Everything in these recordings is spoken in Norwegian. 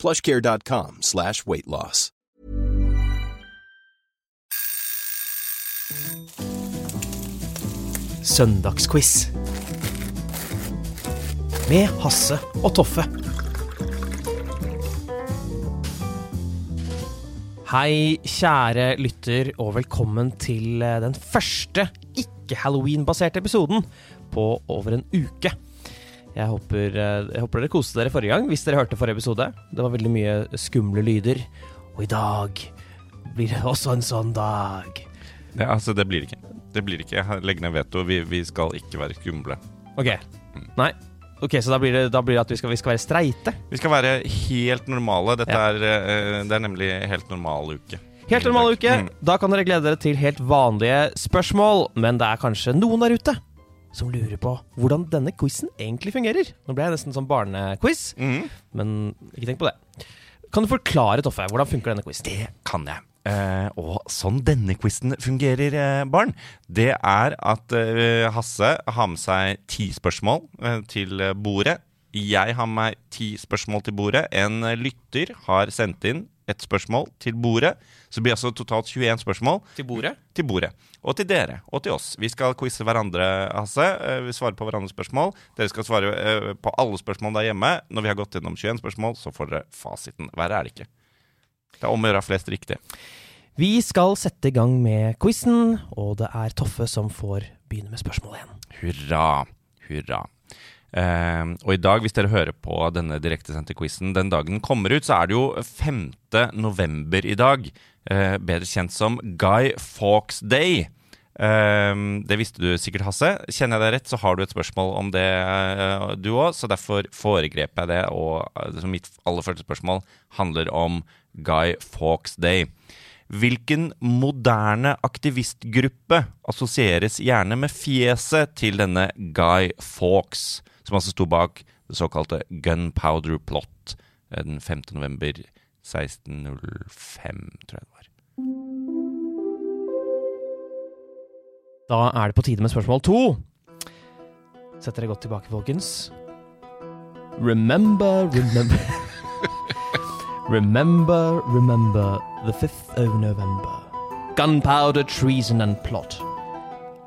plushcare.com slash weight loss. Søndagsquiz. Med Hasse og Toffe. Hei, kjære lytter, og velkommen til eh, den første ikke-halloween-baserte episoden på over en uke. Jeg håper, eh, jeg håper dere koste dere forrige gang, hvis dere hørte forrige episode. Det var veldig mye skumle lyder. Og i dag blir det også en sånn dag. Ja, altså, det blir det ikke. Det blir det ikke. Jeg legger ned veto. Vi, vi skal ikke være skumle. Ok. Nei. Ok, Så da blir det, da blir det at vi skal, vi skal være streite? Vi skal være helt normale. Dette Ja. er, eh, det er nemlig helt normal uke. Helt normal uke. Mm. Da kan dere glede dere til helt vanlige spørsmål. Men det er kanskje noen der ute som lurer på hvordan denne quizen egentlig fungerer. Nå ble jeg nesten sånn barnequiz, mm. men ikke tenk på det. Kan du forklare, Toffe, hvordan funker denne quizen? Det kan jeg. Eh, og sånn denne quizen fungerer, eh, barn, det er at eh, Hasse har med seg ti spørsmål eh, til bordet. Jeg har med meg ti spørsmål til bordet. En eh, lytter har sendt inn et spørsmål til bordet. Så det blir altså totalt 21 spørsmål. Til bordet? til bordet. Og til dere, og til oss. Vi skal quize hverandre, Hasse. Eh, Vi svarer på hverandres spørsmål. Dere skal svare eh, på alle spørsmål der hjemme. Når vi har gått gjennom 21 spørsmål, så får dere fasiten. Verre er det ikke. Det er om å gjøre flest riktig. Vi skal sette i gang med quizen, og det er Toffe som får begynne med spørsmål igjen. Hurra. Hurra. Eh, og i dag, hvis dere hører på denne direktesendte quizen den dagen den kommer ut, så er det jo 5. november i dag. Eh, bedre kjent som Guy Fawkes Day. Eh, det visste du sikkert, Hasse. Kjenner jeg deg rett, så har du et spørsmål om det, du òg. Så derfor foregrep jeg det. Og mitt aller første spørsmål handler om Guy Fawkes Day. Hvilken moderne aktivistgruppe assosieres gjerne med fjeset til denne Guy Fawkes, som altså sto bak det såkalte Gunpowder Plot eh, den 5. november 1605, tror jeg det var. Da er det på tide med spørsmål to. Sett dere godt tilbake, folkens. Remember, remember Remember, remember the 5th of November. Gunpowder, treason, and plot.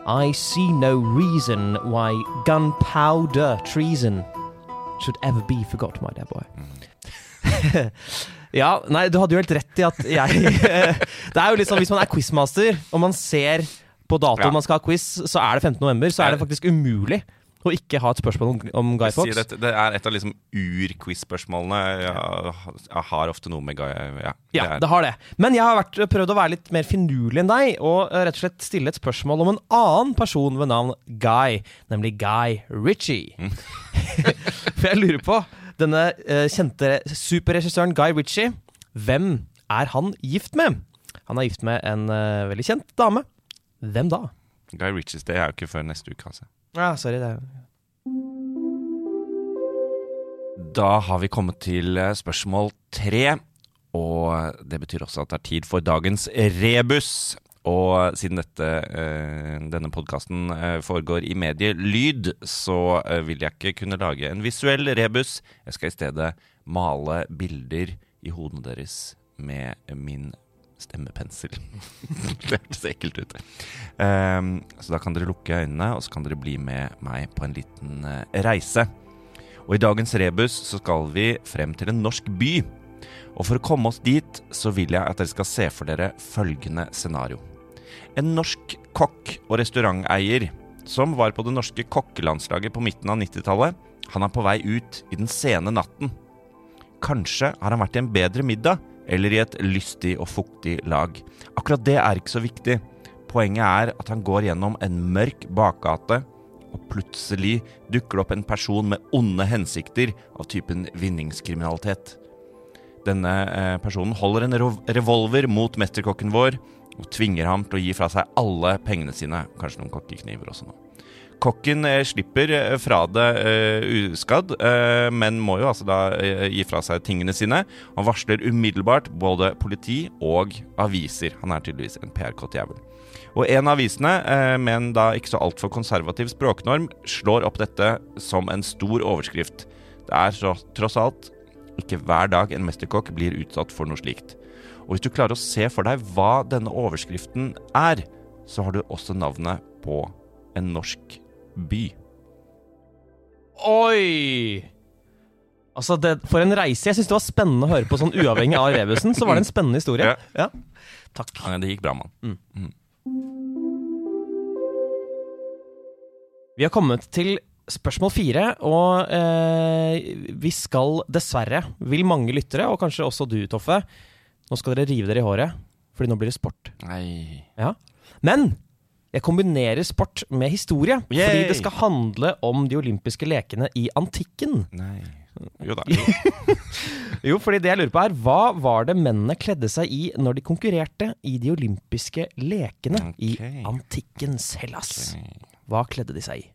I see no reason why gunpowder treason should ever be forgot, my dear boy. ja, nei, du hadde jo helt rett i at jeg Det er jo litt sånn hvis man er quizmaster, og man ser på datoen Ja. man skal ha quiz, så er det 15. november, så er det faktisk umulig å ikke ha et spørsmål om, om Guy Fox. Det, det er et av liksom ur-quiz-spørsmålene. Jeg, jeg har ofte noe med Guy Ja, Ja, det det har det. Men jeg har vært, prøvd å være litt mer finurlig enn deg, og eh, rett og slett stille et spørsmål om en annen person ved navn Guy, nemlig Guy Ritchie. Mm. For jeg lurer på, denne eh, kjente superregissøren Guy Ritchie, hvem er han gift med? Han er gift med en eh, veldig kjent dame. Hvem da? Guy Ritchies Day er jo ikke før neste uke, altså. Ja, sorry, det er Da har vi kommet til eh, spørsmål tre. Og det betyr også at det er tid for dagens rebus. Og siden dette, eh, denne podkasten eh, foregår i mediet lyd, så vil jeg ikke kunne lage en visuell rebus. Jeg skal i stedet male bilder i hodene deres med min stemmepensel. det hørtes ekkelt ut. Um, så da kan dere lukke øynene, og så kan dere bli med meg på en liten uh, reise. Og i dagens rebus så skal vi frem til en norsk by. Og for å komme oss dit, så vil jeg at dere skal se for dere følgende scenario. En norsk kokk og restauranteier som var på det norske kokkelandslaget på midten av 90-tallet, han er på vei ut i den sene natten. Kanskje har han vært i en bedre middag, eller i et lystig og fuktig lag. Akkurat det er ikke så viktig. Poenget er at han går gjennom en mørk bakgate, og plutselig dukker det opp en person med onde hensikter av typen vinningskriminalitet. Denne eh, personen holder en revolver mot mesterkokken vår og tvinger ham til å gi fra seg alle pengene sine. Kanskje noen kokkekniver også nå. Kokken eh, slipper eh, fra det eh, uskadd, men må jo altså da gi fra seg tingene sine. Han varsler umiddelbart både politi og aviser. Han er tydeligvis en PR-kåt jævel. Og en av avisene, med en da ikke så altfor konservativ språknorm, slår opp dette som en stor overskrift. Det er så, tross alt ikke hver dag en mesterkokk blir utsatt for noe slikt. Og hvis du klarer å se for deg hva denne overskriften er, så har du også navnet på en norsk by. Oi! Altså, det, For en reise. Jeg syns det var spennende å høre på, sånn uavhengig av rebusen. Så var det en spennende historie. Ja. Takk. Ja, Det gikk bra, mann. Vi har kommet til spørsmål fire, og eh, vi skal dessverre, vil mange lyttere, og kanskje også du, Toffe Nå skal dere rive dere i håret, fordi nå blir det sport. Nei Ja. Men jeg kombinerer sport med historie, fordi det skal handle om de olympiske lekene i antikken. Nei. Jo da. Jo, fordi det jeg lurer på er, hva var det mennene kledde seg i når de konkurrerte i de olympiske lekene i antikkens Hellas? Hva kledde de seg i?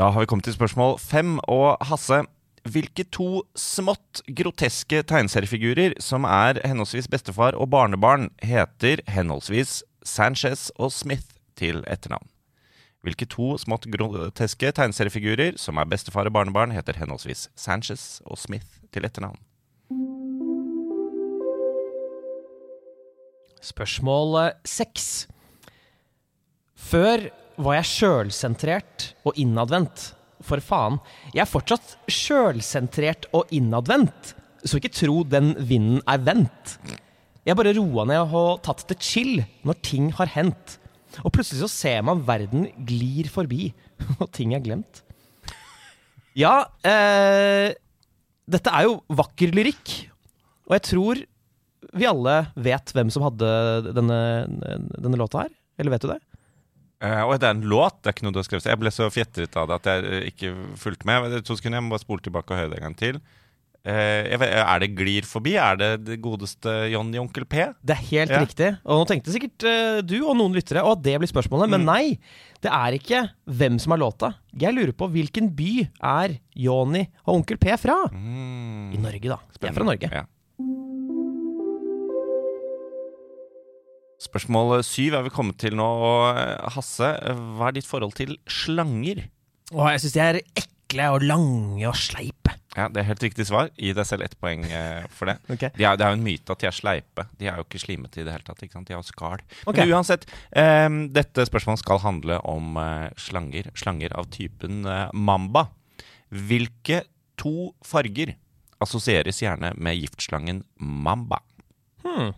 Da har vi kommet til spørsmål fem. Og Hasse, hvilke to smått groteske tegneseriefigurer som er henholdsvis bestefar og barnebarn, heter henholdsvis Sanchez og Smith til etternavn? Hvilke to smått groteske tegneseriefigurer som er bestefar og barnebarn, heter henholdsvis Sanchez og Smith til etternavn? Spørsmål eh, seks. Før var jeg sjølsentrert og innadvendt. For faen, jeg er fortsatt sjølsentrert og innadvendt, så ikke tro den vinden er vendt. Jeg bare roa ned og tatt det chill når ting har hendt. Og plutselig så ser man verden glir forbi, og ting er glemt. Ja, eh, dette er jo vakker lyrikk, og jeg tror vi alle vet hvem som hadde denne, denne låta her? Eller vet du det? Eh, og det er en låt, det er ikke noe du har skrevet. Jeg ble så fjetret av det at jeg eh, ikke fulgte med. To sekunder, jeg må bare spole tilbake og høre det en gang til. Uh, vet, er det Glir forbi? Er det det godeste Johnny Onkel P? Det er helt Ja. riktig. Og nå tenkte sikkert du og noen lyttere at det blir spørsmålet, men nei. Det er ikke hvem som har låta. Jeg lurer på hvilken by er Johnny og Onkel P fra? Mm, I Norge, da. Jeg er fra Norge. Ja. Spørsmål syv er vi kommet til nå. Og Hasse, hva er ditt forhold til slanger? Åh, jeg syns de er ekle og lange og sleipe. Ja, Det er helt riktig svar. Gi deg selv ett poeng eh, for det. Okay. De er, det er jo en myte at de er sleipe. De er jo ikke slimete i det hele tatt. ikke sant? De har skall. Okay. Men uansett, eh, dette spørsmålet skal handle om eh, slanger. Slanger av typen eh, mamba. Hvilke to farger assosieres gjerne med giftslangen mamba? Hmm.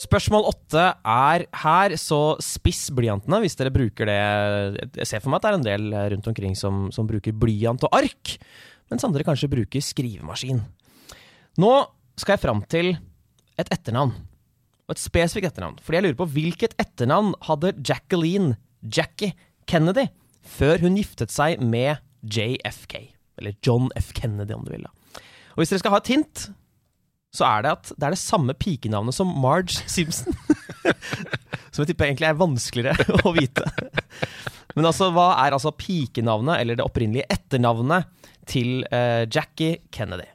Spørsmål åtte er her, så spiss blyantene hvis dere bruker det. Jeg ser for meg at det er en del rundt omkring som, som bruker blyant og ark, mens andre kanskje bruker skrivemaskin. Nå skal jeg fram til et etternavn, og et spesifikt etternavn. Fordi jeg lurer på hvilket etternavn hadde Jacqueline Jackie Kennedy før hun giftet seg med JFK? Eller John F. Kennedy, om du vil. Og hvis dere skal ha et hint, så er det at det er det samme pikenavnet som Marge Simpson. som jeg tipper egentlig er vanskeligere å vite. Men altså, hva er altså pikenavnet, eller det opprinnelige etternavnet, til eh, Jackie Kennedy?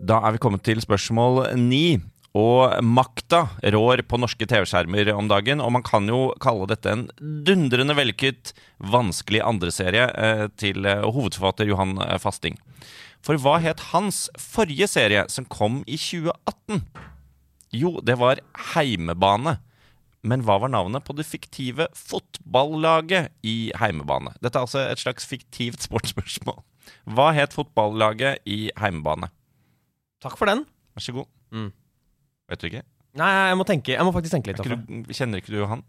Da er vi kommet til spørsmål ni. Og makta rår på norske TV-skjermer om dagen, og man kan jo kalle dette en dundrende vellykket, vanskelig andreserie eh, til eh, hovedforfatter Johan eh, Fasting. For hva het hans forrige serie, som kom i 2018? Jo, det var Heimebane. Men hva var navnet på det fiktive fotballaget i Heimebane? Dette er altså et slags fiktivt sportsspørsmål. Hva het fotballaget i Heimebane? Takk for den. Vær så god. Mm. Vet du ikke? Nei, jeg må tenke. Jeg må faktisk tenke litt. Er ikke du, kjenner ikke du Johan?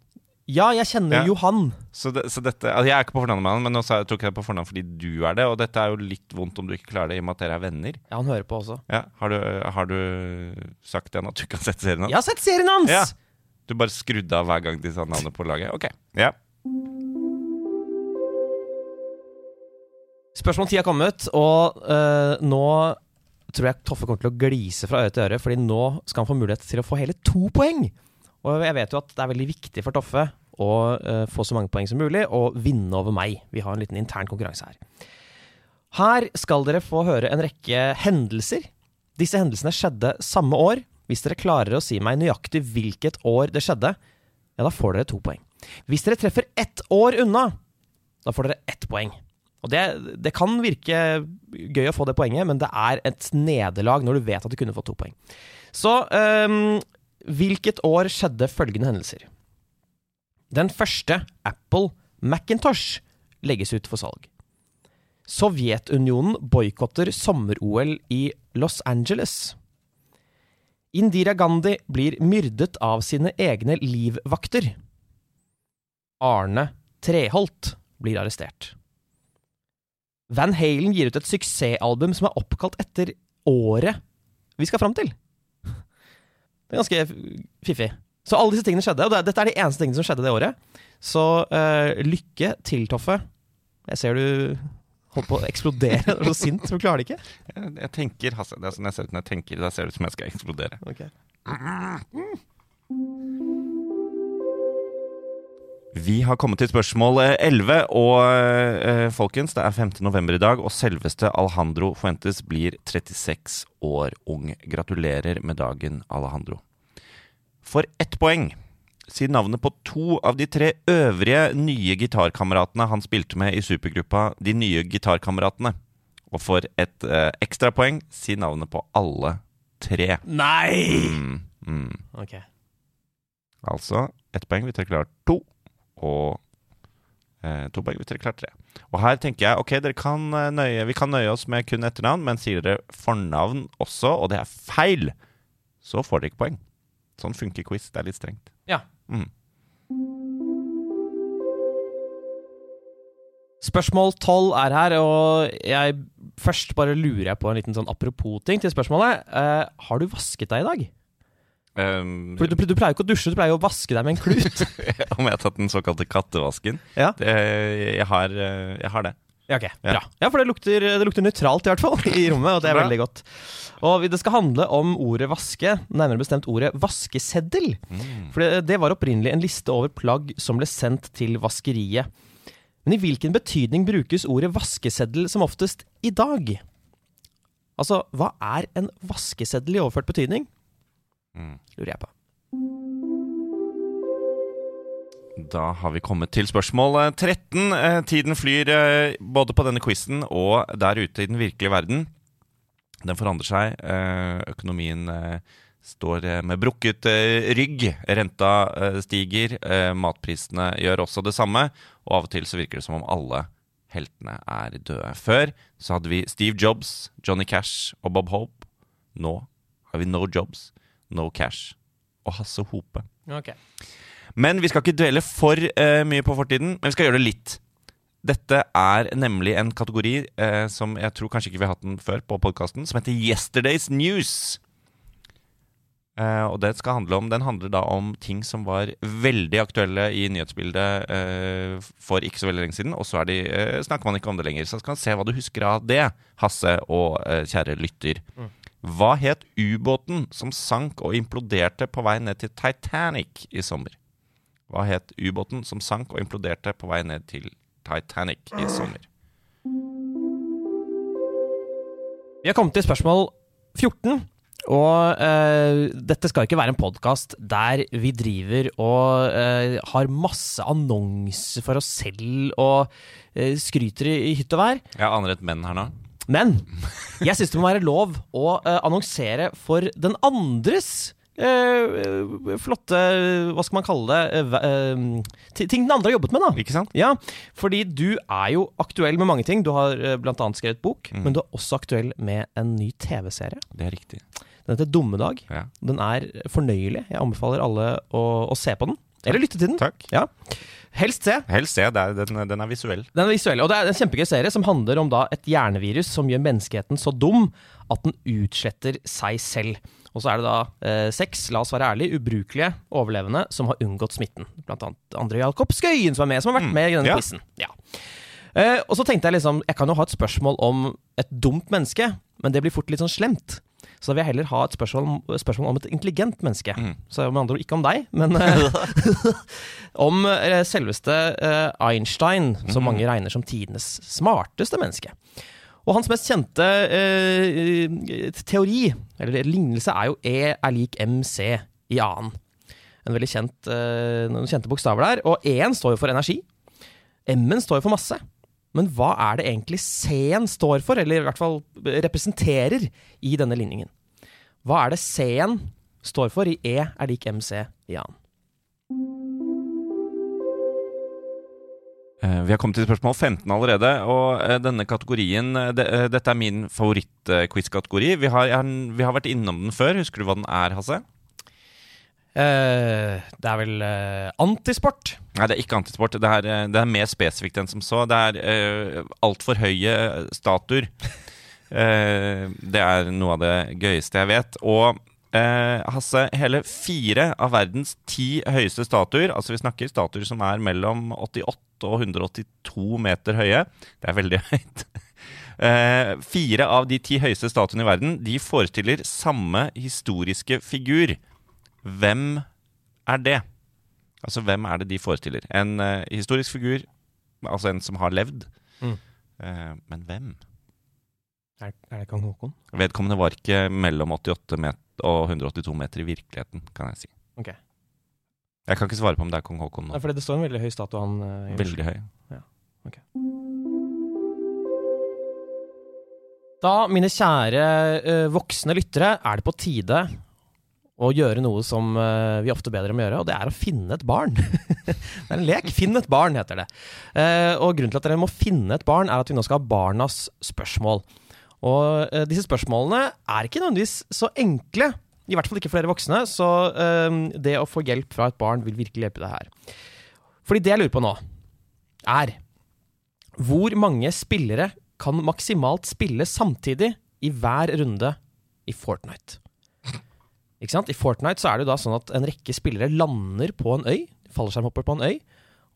Ja, jeg kjenner Ja. Johan. Så, det, så dette, altså Jeg er ikke på fornavn med han, men nå sa jeg, tok jeg det på fornavn fordi du er det. Og dette er jo litt vondt om du ikke klarer det, i og med at dere er venner. Ja, han hører på også. Ja, Har du, har du sagt til han at du ikke har sett serien hans? Jeg har sett serien hans! Ja. Du bare skrudde av hver gang de sa navnet på laget? Ok. Ja. Spørsmål 10 er kommet, og eh, nå tror jeg Toffe kommer til å glise fra øre til øre, fordi nå skal han få mulighet til å få hele to poeng. Og jeg vet jo at det er veldig viktig for Toffe å uh, få så mange poeng som mulig og vinne over meg. Vi har en liten intern konkurranse her. Her skal dere få høre en rekke hendelser. Disse hendelsene skjedde samme år. Hvis dere klarer å si meg nøyaktig hvilket år det skjedde, ja, da får dere to poeng. Hvis dere treffer ett år unna, da får dere ett poeng. Og det, det, kan virke gøy å få det poenget, men det er et nederlag når du vet at du kunne fått to poeng. Så um, hvilket år skjedde følgende hendelser? Den første Apple Macintosh legges ut for salg. Sovjetunionen boikotter sommer-OL i Los Angeles. Indira Gandhi blir myrdet av sine egne livvakter. Arne Treholt blir arrestert. Van Halen gir ut et suksessalbum som er oppkalt etter året vi skal fram til. Det er ganske fiffig. Så alle disse tingene skjedde, og dette er de eneste tingene som skjedde det året. Så uh, lykke til, Toffe. Jeg ser du holdt på å eksplodere. Du er så sint, du klarer det ikke. Jeg, jeg tenker, Hasse, det er sånn jeg ser ut når jeg tenker. Da ser det ut som jeg skal eksplodere. Okay. Vi har kommet til spørsmål 11, og eh, folkens, det er 5. november i dag, og selveste Alejandro Fuentes blir 36 år ung. Gratulerer med dagen, Alejandro. For ett poeng si navnet på to av de tre øvrige nye gitarkameratene han spilte med i supergruppa De nye gitarkameratene. Og for et eh, ekstrapoeng, si navnet på alle tre. Nei! Mm, mm. Ok. Altså ett poeng Vi trekker klart to, og eh, to poeng hvis dere klarer tre. Og her tenker jeg ok, dere kan eh, nøye, vi kan nøye oss med kun etternavn, men sier dere fornavn også, og det er feil, så får dere ikke poeng. Sånn funker quiz. Det er litt strengt. Ja. Mm. Spørsmål 12 er her, og jeg først bare lurer jeg på en liten sånn apropos-ting til spørsmålet. Eh, har du vasket deg i dag? Um, du, du pleier ikke å dusje, du pleier jo å vaske deg med en klut. om jeg har tatt den såkalte kattevasken? Ja. Det, jeg, har, eh, jeg har det. Ja, ok, Ja. Ja, for det lukter, det lukter nøytralt i hvert fall i rommet, og det er veldig godt. Og det skal handle om ordet vaske, nærmere bestemt ordet vaskeseddel. Mm. For det, det var opprinnelig en liste over plagg som ble sendt til vaskeriet. Men i hvilken betydning brukes ordet vaskeseddel som oftest i dag? Altså, hva er en vaskeseddel i overført betydning? Mm. Lurer jeg på. Da har vi kommet til spørsmål eh, 13. Eh, Tiden flyr eh, både på denne quizen og der ute i den virkelige verden. Den forandrer seg. Eh, Økonomien eh, står eh, med brukket eh, rygg. Renta eh, stiger. eh, Matprisene gjør også det samme. Og av og til så virker det som om alle heltene er døde. Før så hadde vi Steve Jobs, Johnny Cash og Bob Hope. Nå har vi No Jobs, No Cash og Hasse Hope. Okay. Men vi skal ikke dvele for uh, mye på fortiden, men vi skal gjøre det litt. Dette er nemlig en kategori uh, som jeg tror kanskje ikke vi har hatt den før på podkasten, som heter Yesterday's News. Uh, og det skal handle om, Den handler da om ting som var veldig aktuelle i nyhetsbildet for ikke så veldig lenge siden, og så er de, snakker man ikke om det lenger. Så skal man se hva du husker av det, Hasse og kjære lytter. Hva het ubåten som sank og imploderte på vei ned til Titanic i sommer? Hva het ubåten som sank og imploderte på vei ned til Titanic i sommer? Vi har kommet til spørsmål 14. Og eh, dette skal ikke være en podkast der vi driver og eh, har masse annonser for oss selv og eh, skryter i, i hytt og vær. Jeg aner et men her nå. Men jeg syns det må være lov å uh, annonsere for den andres uh, flotte Hva skal man kalle det? Uh, ting den andre har jobbet med, da. Ikke sant? Ja, fordi du er jo aktuell med mange ting. Du har uh, annet skrevet bok, men du er også aktuell med en ny TV-serie. Det er riktig. Den heter Dummedag. Ja. Den er fornøyelig. Jeg anbefaler alle å, å se på den. Eller lytte til den. Takk. Ja. Helst se. Helst se. det er- Den, den er visuell. Den er visuell, og det er en kjempegøy serie som handler om da et hjernevirus som gjør menneskeheten så dum at den utsletter seg selv. Og så er det da eh, seks, la oss være ærlige, ubrukelige overlevende som har unngått smitten. Blant annet André Jakob Skøyen, som er med, som har vært Mm, med i denne ja. Ja. Eh, og så tenkte jeg liksom, jeg kan jo ha et spørsmål om et dumt menneske, men det blir fort litt sånn slemt. Så da vil jeg heller ha et spørsmål, om- spørsmål om et intelligent menneske. Mm. Så med andre ord ikke om deg, men eh, om eh, selveste eh, Einstein, som Mm. mange regner som tidenes smarteste menneske. Og hans mest kjente teori, eller lignelse, er jo E er lik MC i annen. En veldig kjent, noen kjente bokstaver der. Og E-en står jo for energi. M-en står jo for masse. Men hva er det egentlig C-en står for, eller i hvert fall representerer, i denne ligningen? Hva er det C-en står for i E er lik MC i annen? Eh, Vi har kommet til spørsmål 15 allerede, og eh, denne kategorien eh, det, Dette er min favoritt-quiz-kategori. Vi, vi har vært innom den før. Husker du hva den er, Hasse? Eh, det er vel eh, antisport. Nei, det er ikke antisport. Det er, eh, det er mer spesifikt enn som så. Det er uh, altfor høye statuer. Det er noe av det gøyeste jeg vet. Og Hasse, hele fire av verdens ti høyeste statuer, altså vi snakker statuer som er mellom 88 og 182 meter høye, det er veldig høyt. Uh, fire av de ti høyeste statuene i verden De forestiller samme historiske figur. Hvem er det? Altså, hvem er det de forestiller? En uh, historisk figur, altså en som har levd. Mm. Uh, men hvem? Er, er det kong Haakon? Vedkommende var ikke mellom 88 met og 182 meter i virkeligheten, kan jeg si. Ok. Jeg kan ikke svare på om det er kong Haakon Nei, nå. fordi det står en veldig høy statue han uh, Veldig høy. Veldig høy. Da, mine kjære voksne lyttere, er det på tide å gjøre noe som eh, vi ofte ber om å gjøre, og det er å finne et barn. det er en lek. Finn et barn, heter det. Eh, og grunnen til at dere må finne et barn, er at vi nå skal ha barnas spørsmål. Og eh, disse spørsmålene er ikke nødvendigvis så enkle. I hvert fall ikke for dere voksne, så det å få hjelp fra et barn vil virkelig hjelpe deg her. Fordi det jeg lurer på nå, er hvor mange spillere kan maksimalt spille samtidig i hver runde i Fortnite. I Fortnite så er det jo da sånn at en rekke spillere lander på en øy, fallskjermhopper på en øy,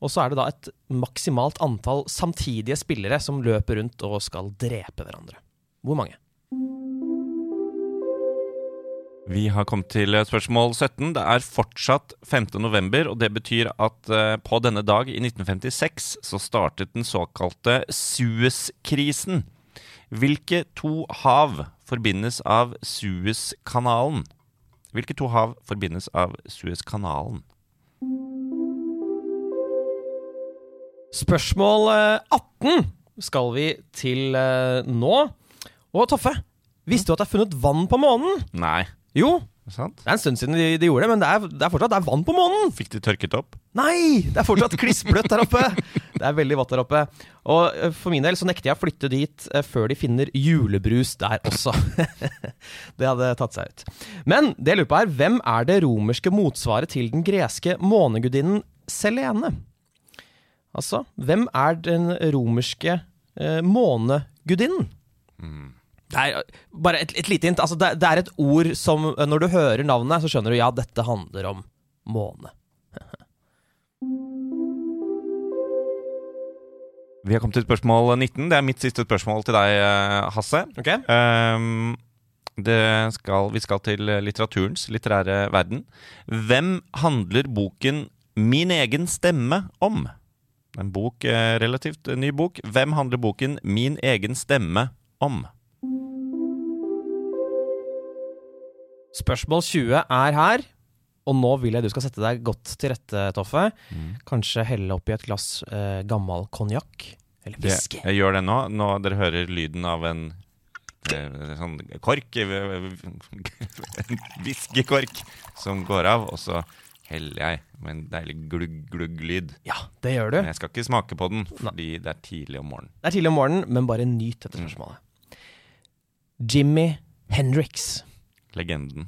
og så er det da et maksimalt antall samtidige spillere som løper rundt og skal drepe hverandre. Hvor mange? Vi har kommet til spørsmål 17. Det er fortsatt 5. november, og det betyr at eh, på denne dag i 1956 så startet den såkalte Suez-krisen. Hvilke to hav forbindes av Suez-kanalen? Hvilke to hav forbindes av Suez-kanalen? Spørsmål eh, 18 skal vi til eh, nå. Og Toffe, visste du at det er funnet vann på månen? Nei, Jo, sant? det er en stund siden de, de gjorde det, men det er, det er fortsatt det er vann på månen! Fikk de tørket opp? Nei! Det er fortsatt klissbløtt der oppe! Det er veldig vått der oppe. Og eh, for min del så nekter jeg å flytte dit eh, før de finner julebrus der også. det hadde tatt seg ut. Men det jeg lurer på er, hvem er det romerske motsvaret til den greske månegudinnen Selene? Altså, hvem er den romerske eh, månegudinnen? Det eh, bare et, et lite hint. Altså, det, det er et ord som Når du hører navnet, så skjønner du ja, dette handler om måne. Vi har kommet til spørsmål 19. Det er mitt siste spørsmål til deg, eh, Hasse. Okay. Um, det skal, vi skal til litteraturens litterære verden. Hvem handler boken 'Min egen stemme' om? En bok, eh, relativt ny bok. Hvem handler boken 'Min egen stemme' om? Spørsmål 20 er her. Og nå vil jeg du skal sette deg godt til rette, Toffe. Kanskje helle oppi et glass eh, gammel konjakk. Eller whisky. jeg gjør det nå. Nå dere hører lyden av en eh, sånn kork En whiskykork som går av, og så heller jeg med en deilig glugg-glugg-lyd. Ja, det gjør du. Men jeg skal ikke smake på den, fordi det er tidlig om morgenen. Det er tidlig om morgenen, men bare nyt dette spørsmålet. Jimmy Hendrix. Legenden.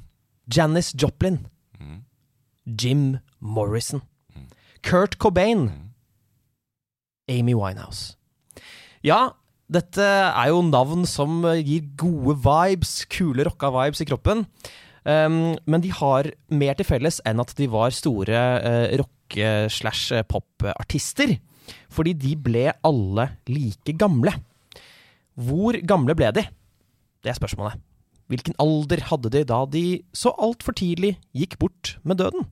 Janis Joplin. Mm. Jim Morrison. Kurt Cobain. Amy Winehouse. Ja, dette er jo navn som eh, gir gode vibes, kule rocka vibes i kroppen. Um, men de har mer til felles enn at de var store uh, rock-slash-pop-artister. Fordi de ble alle like gamle. Hvor gamle ble de? Det er spørsmålet. Hvilken alder hadde de da de så altfor tidlig gikk bort med døden?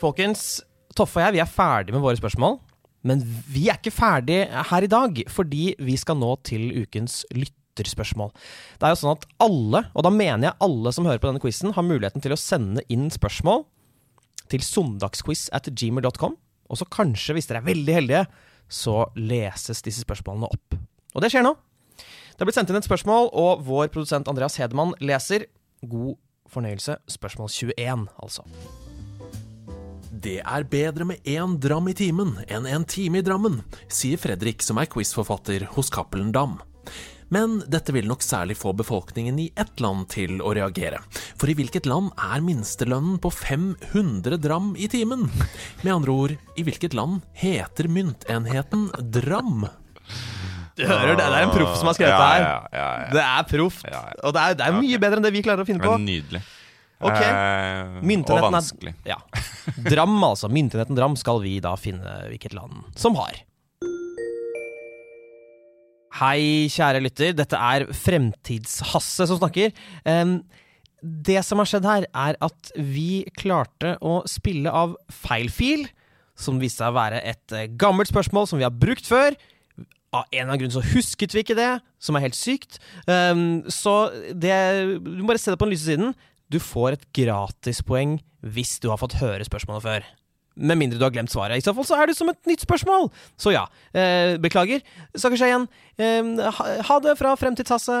Folkens, Toffe og jeg vi er ferdig med våre spørsmål. Men vi er ikke ferdig her i dag, fordi vi skal nå til ukens lytterspørsmål. Det er jo sånn at alle, og da mener jeg alle som hører på denne quizen, har muligheten til å sende inn spørsmål til søndagsquiz at gmail.com. Og så kanskje, hvis dere er veldig heldige, så leses disse spørsmålene opp. Og det skjer nå. Det har blitt sendt inn et spørsmål, og vår produsent Andreas Hedemann leser. God fornøyelse. Spørsmål 21, altså. Det er bedre med én dram i timen enn en time i Drammen, sier Fredrik som er quizforfatter hos Cappelen Dam. Men dette vil nok særlig få befolkningen i ett land til å reagere. For i hvilket land er minstelønnen på 500 dram i timen? Med andre ord, i hvilket land heter myntenheten dram? Du hører det, det er en proff som har skrevet det her. Det er proft. Og det er, det er mye bedre enn det vi klarer å finne på. Men nydelig. Ok. Eh, og vanskelig. er ja. Dram, altså. Myntenheten Dram skal vi da finne hvilket land som har. Hei, kjære lytter. Dette er Fremtidshasse som snakker. Det som har skjedd her, er at vi klarte å spille av feil fil, som viste seg å være et eh, gammelt spørsmål som vi har brukt før. Av en eller annen grunn så husket vi ikke det, som er helt sykt. Um, så det Du må bare se det på den lyse siden. Du får et gratispoeng hvis du har fått høre spørsmålet før. Med mindre du har glemt svaret. I så fall så er det som et nytt spørsmål. Så ja, uh, beklager. Snakkes igjen. Eh, ha, ha det fra Fremtidshasse.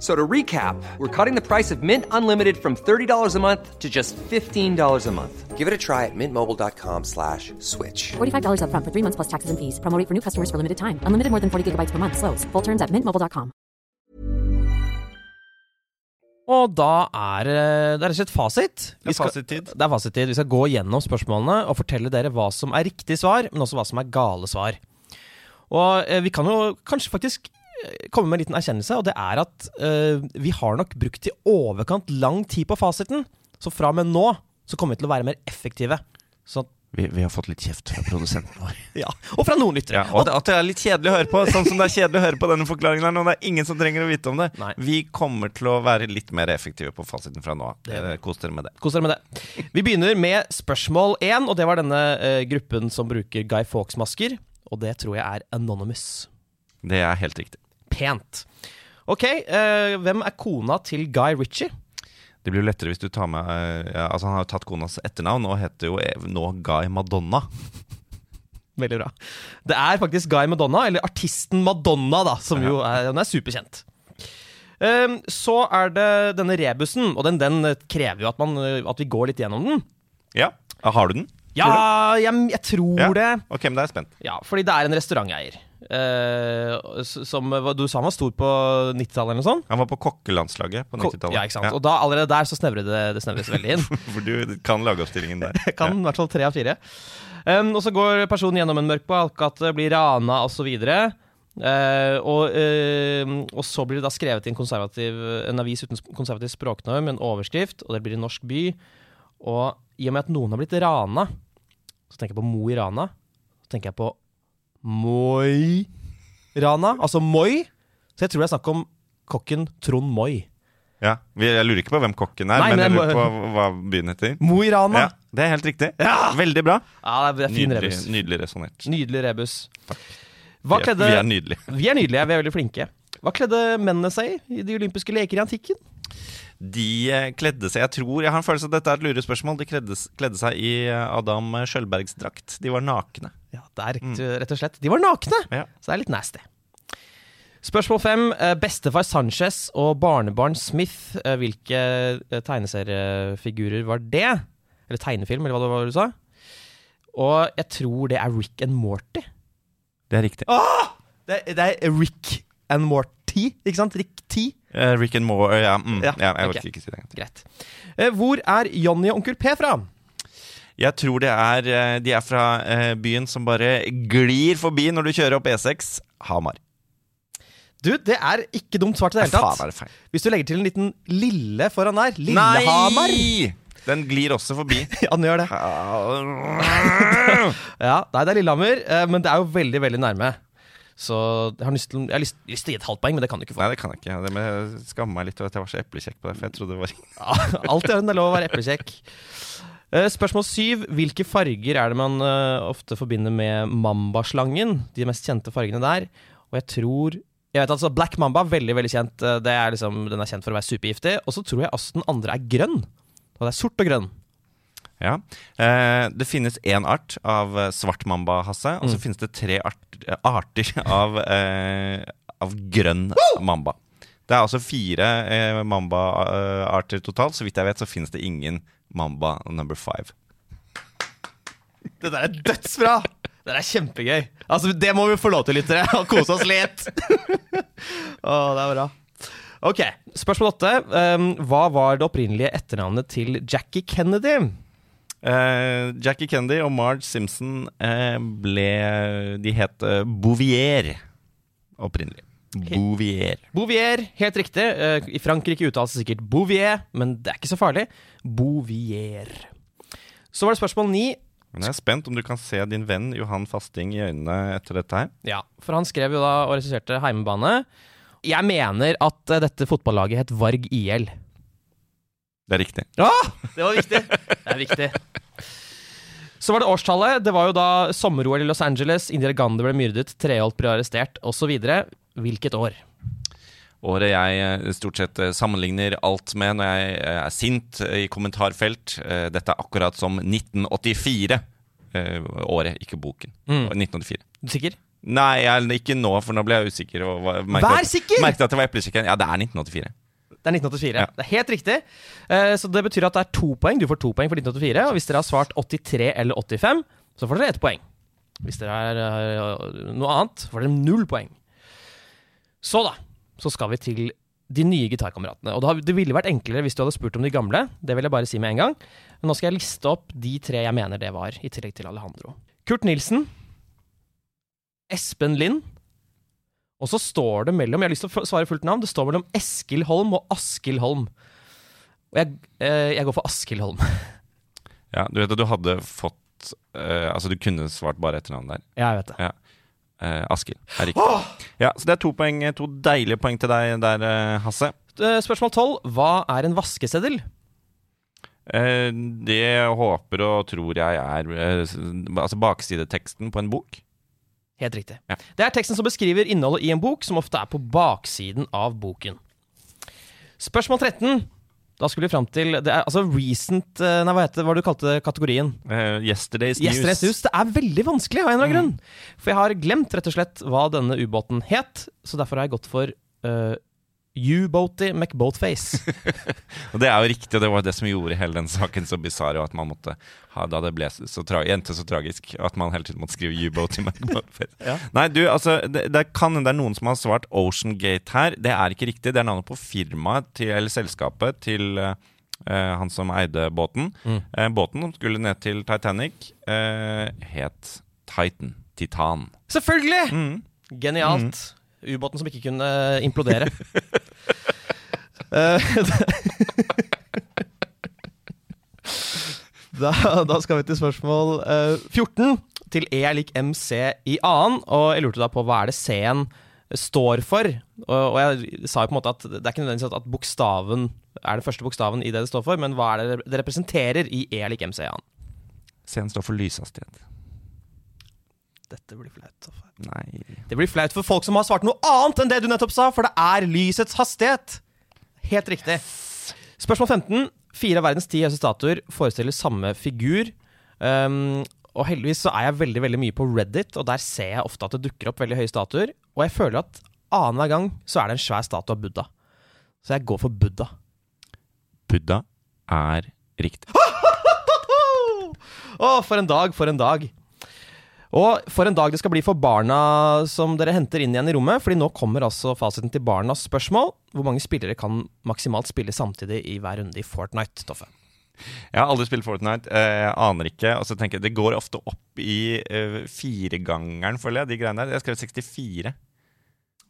So to recap, we're cutting the price of Mint Unlimited from $30 a month to just $15 a month. Give it a try at mintmobile.com slash switch. $45 upfront for three months plus taxes and fees. Promo for new customers for limited time. Unlimited more than 40 gigabytes per month. Slows. Full terms at mintmobile.com. Og da er det det er et fasit. Vi Det er skal- fasittid. Det er fasittid. Vi skal gå gjennom spørsmålene og fortelle dere hva som er riktig svar, men også hva som er gale svar. Og eh, vi kan jo kanskje faktisk eh, komme med en liten erkjennelse, og det er at uh, vi har nok brukt i overkant lang tid på fasiten. Så fra og med nå så kommer vi til å være mer effektive. Så, Vi, vi har fått litt kjeft fra produsenten vår. ja. Og fra noen lyttere. Ja, og at det er litt kjedelig å høre på, sånn som det er kjedelig å høre på denne forklaringen her nå. Det er ingen som trenger å vite om det. Nei. Vi kommer til å være litt mer effektive på fasiten fra nå av. Eh, Kos dere med det. Kos dere med det. Vi begynner med spørsmål én, og det var denne uh, gruppen som bruker Guy Fawkes-masker. Og det tror jeg er Anonymous. Det er helt riktig. Pent. Ok, eh, hvem er kona til Guy Ritchie? Det blir jo lettere hvis du tar med eh, ja, Altså Han har jo tatt konas etternavn og heter jo eh, nå Guy Madonna. Veldig bra. Det er faktisk Guy Madonna, eller artisten Madonna, da, som jo er, den er superkjent. Ehm, så er det denne rebusen, og den, den krever jo at, man, eh, at vi går litt gjennom den. Ja, Har du den? Ja, jeg, jeg tror Ja. det. Ok, men da er jeg spent. Ja, fordi det er en restauranteier. Eh, som hva- Du sa han var stor på 90-tallet eller noe sånt? Han var på kokkelandslaget på 90-tallet. Ja, ikke sant. Og da allerede der så snevrer det, det snevres veldig inn. For du kan lagoppstillingen der. Kan i hvert fall tre av fire. Um, og så går personen gjennom en mørk balkgate, blir rana osv. Uh, og, uh, og så blir det da skrevet i en, konservativ, en avis uten konservativ språknorm, en overskrift, og det blir en norsk by. Og i og med at noen har blitt rana, så tenker jeg på Mo i Rana. Så tenker jeg på Moi Rana, altså Moi. Så jeg tror det er snakk om kokken Trond Moi. Ja, Jeg lurer ikke på hvem kokken er, Nei, men jeg lurer på hva byen heter. Mo i Rana. Ja, Det er helt riktig. Ja! Veldig bra. Ja, det er fin Nydelig, rebus. nydelig resonnert. Nydelig rebus. Hva Vi er- kledde Vi er nydelige. Vi er nydelige, vi er veldig flinke. Hva kledde mennene seg i i de olympiske leker i antikken? De eh, kledde seg Jeg tror, jeg har en følelse at dette er et lurespørsmål. De kledde, kledde seg i eh, Adam Skjølbergs drakt. De var nakne. Ja, det er rett, rett og slett. De var nakne! Ja. Så det er litt nasty. Spørsmål fem. Eh, Bestefar Sanchez og barnebarn Smith, hvilke tegneseriefigurer var det? Eller tegnefilm, eller hva det var du sa? Og jeg tror det er Rick and Morty. Det er riktig. Det, det er Rick and Morty, ikke sant? Rick T. Eh, Rick and Moore ja, mm, Ja, ja, jeg okay. orker ikke si det. Greit. Uh, hvor er Jonny og onkel P fra? Jeg tror det er eh, De er fra byen som bare glir forbi når du kjører opp E6. Hamar. Du, det er ikke dumt svart i det hele tatt. det? Hvis du legger til en liten lille foran der. Lillehamar. Nei! Den glir også forbi. Ja, den gjør det. Ja, Nei, det er Lillehammer, eh, men det er jo veldig, veldig nærme. Så jeg har lyst til, jeg har lyst, lyst til å gi et halvt poeng, men det kan du ikke få. Nei, det kan jeg ikke. Det med, jeg skammer meg litt over at jeg var så eplekjekk på det. For jeg trodde det var Ja, Alt i orden, det er lov å være eplekjekk. Eh, Spørsmål syv. Hvilke farger er det man eh, ofte forbinder med mambaslangen? De mest kjente fargene der. Og jeg tror jeg vet altså Black Mamba, veldig veldig kjent. Eh, Det er liksom, den er kjent for å være supergiftig. Og så tror jeg også den andre er grønn. Og det er sort og grønn. Ja. Eh, det finnes én art av svart mamba-hasse, Og så Mm. finnes det tre art, eh, arter av, eh, av grønn mamba. Det er altså fire eh, mamba-arter totalt. Så vidt jeg vet, så finnes det ingen mamba number five. Det der er dødsbra! Det der er kjempegøy. Altså, Det må vi få lov til, lyttere. Og kose oss litt. Å, det er bra. Ok, Spørsmål åtte. Um, hva var det opprinnelige etternavnet til Jackie Kennedy? Eh, Jackie Kennedy og Marge Simpson uh, ble De het eh, Bouvier opprinnelig. Bouvier. Bouvier, helt riktig. Uh, I Frankrike uttales det sikkert Bouvier, men det er ikke så farlig. Bouvier. Så var det spørsmål ni. Men jeg er spent om du kan se din venn Johan Fasting i øynene etter dette her. Ja, for han skrev jo da og regisserte Heimebane. Jeg mener at dette fotballaget het Varg IL. Det er riktig. Ja, det var viktig. Det er viktig. Så var det årstallet. Det var jo da sommer-OL i Los Angeles. Indira Gandhi ble myrdet, Treholt ble arrestert osv. Hvilket år? Året jeg eh, stort sett eh, sammenligner alt med når jeg eh, er sint i kommentarfelt. Dette er akkurat som 1984. Eh, Året, ikke boken. Mm. 1984. Du sikker? Nei, jeg, ikke nå, for nå ble jeg usikker. Og merket Vær sikker! Merket at det var eplekjekk. Ja, det er 1984. Det er 1984. Ja. Det er helt riktig. Eh, Så det betyr at det er to poeng. Du får to poeng for 1984. Og hvis dere har svart 83 eller 85, så får dere ett poeng. Hvis dere har eh, noe annet, får dere null poeng. Så da, så skal vi til de nye gitarkameratene. Og det, det ville vært enklere hvis du hadde spurt om de gamle. Det vil jeg bare si med en gang. Men nå skal jeg liste opp de tre jeg mener det var, i tillegg til Alejandro. Kurt Nilsen. Espen Lind. Og så står det mellom Jeg har lyst til å svare fullt navn. Det står mellom Eskil Holm og Askild Holm. Og jeg, eh, jeg går for Askild Holm. Ja, du vet at du hadde fått eh, Altså, du kunne svart bare etternavnet der. Ja, jeg vet det. Uh, Askild er riktig. Ja, så det er to, poeng, to deilige poeng til deg der, eh, Hasse. Eh, Spørsmål tolv. Hva er en vaskeseddel? Eh, det håper og tror jeg er eh, altså baksideteksten på en bok. Helt riktig. Ja. Det er teksten som beskriver innholdet i en bok, som ofte er på baksiden av boken. Spørsmål 13. Da skulle vi fram til det er, altså recent eh, Nei, hva heter hva du kalte kategorien? Uh, yesterday's News. Yesterday's News. Det er veldig vanskelig av en eller annen grunn. For jeg har glemt rett og slett hva denne ubåten het, så derfor har jeg gått for uh, U-Boaty McBoatface. Det er jo riktig, og det var det som gjorde hele den saken så bisarr, og at man måtte ha da det ble så endte så tragisk, at man hele tiden måtte skrive U-boaty McBoatface. Ja. Nei, du, altså, det, det kan det er noen som har svart Ocean Gate her. Det er ikke riktig. Det er navnet på firmaet til, eller selskapet til eh, han som eide båten. Mm. Uh, båten som skulle ned til Titanic, uh, het Titan. Titan. Selvfølgelig! Mm. Genialt. Ubåten som ikke kunne implodere. Eh, da, da skal vi til spørsmål eh, 14. Til E er lik MC i annen. Og jeg lurte da på hva er det C-en står for. Og, og jeg sa jo på en måte at det er ikke nødvendigvis at bokstaven er den første bokstaven i det det står for, men hva er det det representerer i E er lik MC i annen. C-en står for lyshastighet. Dette blir flaut. Nei Det blir flaut for folk som har svart noe annet enn det du nettopp sa, for det er lysets hastighet. Helt riktig. Spørsmål 15. Fire av verdens ti høyeste statuer forestiller samme figur. Um, og heldigvis så er jeg veldig veldig mye på Reddit, og der ser jeg ofte at det dukker opp veldig høye statuer. Og jeg føler at annenhver gang så er det en svær statue av Buddha. Så jeg går for Buddha. Buddha er riktig. Å, for en dag, for en dag. Og for en dag det skal bli for barna som dere henter inn igjen i rommet. Fordi nå kommer altså fasiten til barnas spørsmål. Hvor mange spillere kan maksimalt spille samtidig i hver runde i Fortnite, Toffe? Jeg har aldri spilt Fortnite, eh, jeg aner ikke. Og så tenker jeg, Det går ofte opp i uh, firegangeren, føler jeg, de greiene der. Jeg har skrevet 64.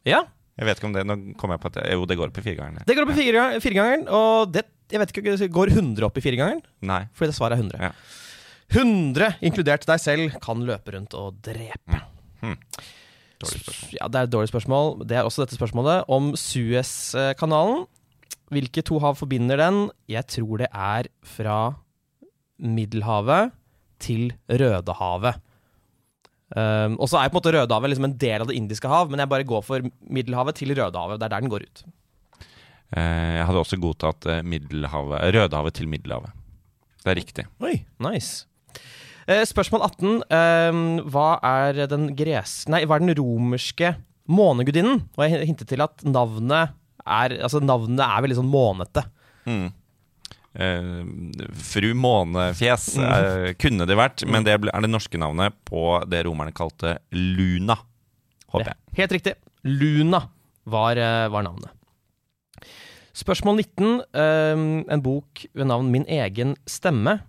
Ja, Jeg vet ikke om det, nå kommer jeg på at det, Jo, det går opp i firegangeren. det går opp i firegangeren. Og det, jeg vet ikke, går 100 opp i firegangeren? Nei. Fordi det svaret er 100. Ja. 100, inkludert deg selv, kan løpe rundt og drepe. Dårlig spørsmål. Ja, Det er et dårlig spørsmål. Det er også dette spørsmålet om Suez-kanalen. Hvilke to hav forbinder den? Jeg tror det er fra Middelhavet til Rødehavet. Um, og så er på en måte Rødehavet liksom en del av Det indiske hav, men jeg bare går for Middelhavet til Rødehavet. Det er der den går ut. Uh, jeg hadde også godtatt eh, Rødehavet til Middelhavet. Det er riktig. Oi, nice. Eh, spørsmål 18. Um, hva er den gres... Nei, hva er den romerske månegudinnen? Og jeg hintet til at navnet er Altså, navnet er veldig sånn månete. Mm. Eh, fru Månefjes eh, kunne det vært, men det er det norske navnet på det romerne kalte Luna. Håper jeg. Helt riktig. Luna var, eh, var navnet. Spørsmål 19. ehm, en bok ved navn Min egen stemme.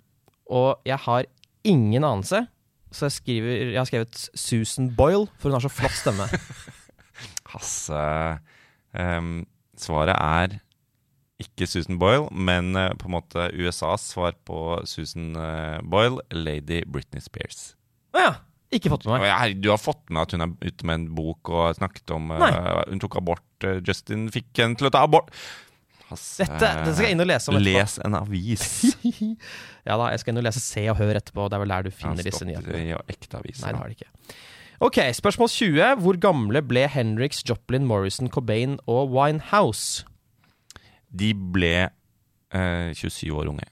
Og jeg har ingen anelse, så jeg, skriver, jeg har skrevet Susan Boyle, for hun har så flott stemme. Hasse um, Svaret er ikke Susan Boyle, men uh, på en måte USAs svar på Susan uh, Boyle, Lady Britney Spears. Å ja. Ikke fått med meg. jeg, du har fått med at hun er ute med en bok og snakket om uh, Hun tok abort. Justin fikk henne til å ta abort. Hasse, Dette, dette skal jeg inn og lese om etterpå. Les en avis. Ja da, jeg skal inn og lese Se og Hør etterpå. Det er vel der du finner Ja, disse nyhetene. i ekte aviser. Nei, det har de ikke. Ok, Spørsmål 20. Hvor gamle ble Henriks, Joplin, Morrison, Cobain og Winehouse? De ble eh, 27 år unge.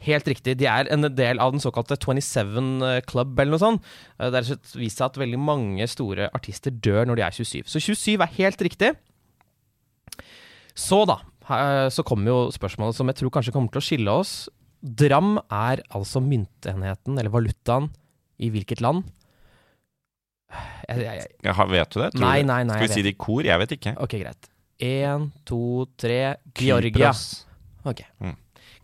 Helt riktig. De er en del av den såkalte 27 Club, eller noe sånt. Eh, Det har vist seg at veldig mange store artister dør når de er 27. Så 27 er helt riktig. Så, da. Eh, Så kommer jo spørsmålet som jeg tror kanskje kommer til å skille oss. Dram er altså myntenheten, eller valutaen, i hvilket land? Jeg, jeg, jeg. Vet du det? Tror Nei, nei, nei, Skal vi si det i kor? Jeg vet ikke. Ok, greit. Én, to, tre Georgia. Ok. Mm.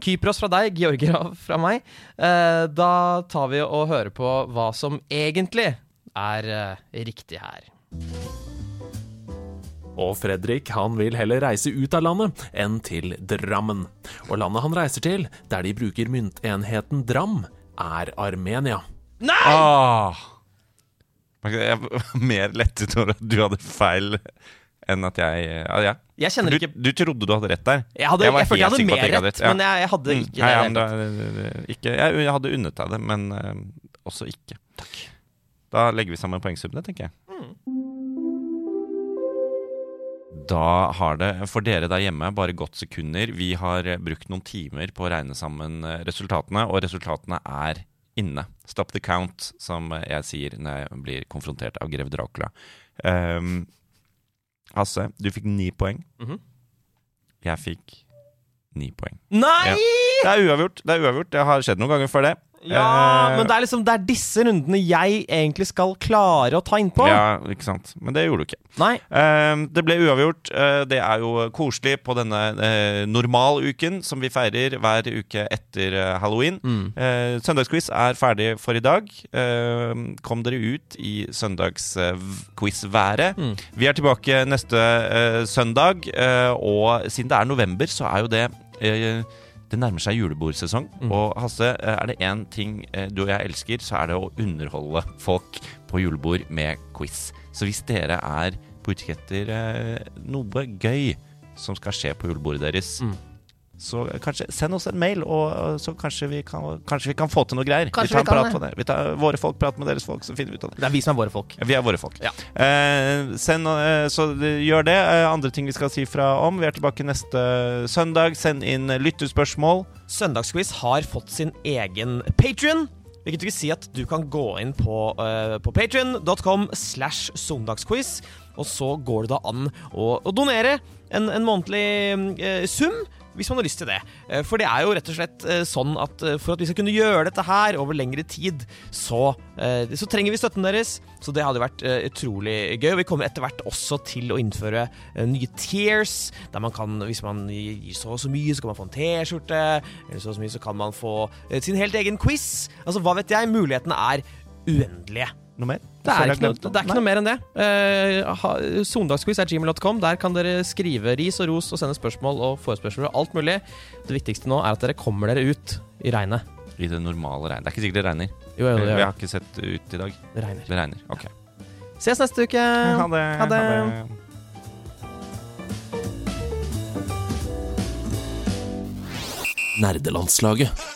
Kypros fra deg, Georgia fra meg. Eh, da tar vi og hører på hva som egentlig er eh, riktig her. Og Fredrik han vil heller reise ut av landet enn til Drammen. Og landet han reiser til, der de bruker myntenheten dram, er Armenia. Ah! Jeg var mer lettet over at du hadde feil enn at jeg ja, ja. Jeg kjenner Du, ikke du trodde du hadde rett der. Jeg, hadde, jeg, var jeg helt hadde sikker på at jeg hadde rett, ja. men jeg, jeg hadde Mm. ikke ja, ja, det. da, ikke, jeg, jeg hadde unnet deg det, men uh, også ikke. Takk. Da legger vi sammen poengsummene, tenker jeg. Da har det for dere der hjemme bare gått sekunder. Vi har eh, brukt noen timer på å regne sammen eh, resultatene, og resultatene er inne. Stop the count, som jeg sier når jeg blir konfrontert av grev Dracula. Um, Hasse, du fikk ni poeng. Mhm. Jeg fikk ni poeng. Nei! Det er uavgjort. Det er uavgjort. Det har skjedd noen ganger før det. Ja, Eh, men det er liksom Det er disse rundene jeg egentlig skal klare å ta innpå. Ja, ikke sant. Men det gjorde du ikke. Nei. Eh, det ble uavgjort. Eh, det er jo koselig på denne eh, normaluken som vi feirer hver uke etter halloween. Mm. Eh, søndagsquiz er ferdig for i dag. Eh, kom dere ut i søndagsquiz-været. Mm. Vi er tilbake neste søndag, og siden det er november, så er jo det det nærmer seg julebordsesong. Mm. Og Hasse, eh, er det én ting eh, du og jeg elsker, så er det å underholde folk på julebord med quiz. Så hvis dere er på utkikk etter eh, noe gøy som skal skje på julebordet deres, Mm. Så kanskje send oss en mail, og så kanskje vi kan, kanskje vi kan få til noe greier. Kanskje vi tar vi kan prat det. på det. Vi tar våre folk, prater med deres folk, så finner vi ut av det. Det er vi som er våre folk. Vi er våre folk. Ja. Eh, send, eh, så gjør det. Eh, andre ting vi skal si fra om. Vi er tilbake neste søndag. Send inn lyttespørsmål. Søndagsquiz har fått sin egen Patrion. Hvilket vil si at du kan gå inn på, uh, på patrion.com slash søndagsquiz og så går det da an å, å donere en, en månedlig eh, sum hvis man har lyst til det. Eh, For det er jo rett og slett eh, sånn at eh, for at vi skal kunne gjøre dette her over lengre tid, så, så trenger vi støtten deres. Så det hadde vært utrolig gøy. Og vi kommer etter hvert også til å innføre nye tears, der man kan, hvis man gir så og så mye, så kan man få en T-skjorte, eller så og så mye, så kan man få sin helt egen quiz. Altså, hva vet jeg? Mulighetene er uendelige. Noe mer? Det er, ikke noe, det er ikke noe mer enn det. Uh, Sondagsquiz er gmail.com. Der kan dere skrive ris og ros og sende spørsmål og forespørsler og alt mulig. Det viktigste nå er at dere kommer dere ut i regnet. I det normale regnet. Det er ikke sikkert det regner. Jo, jo, det Vi har ikke sett ut i dag. Det regner. Det regner. Ok. Ses neste uke. Ha det. Ha det. Nerdelandslaget.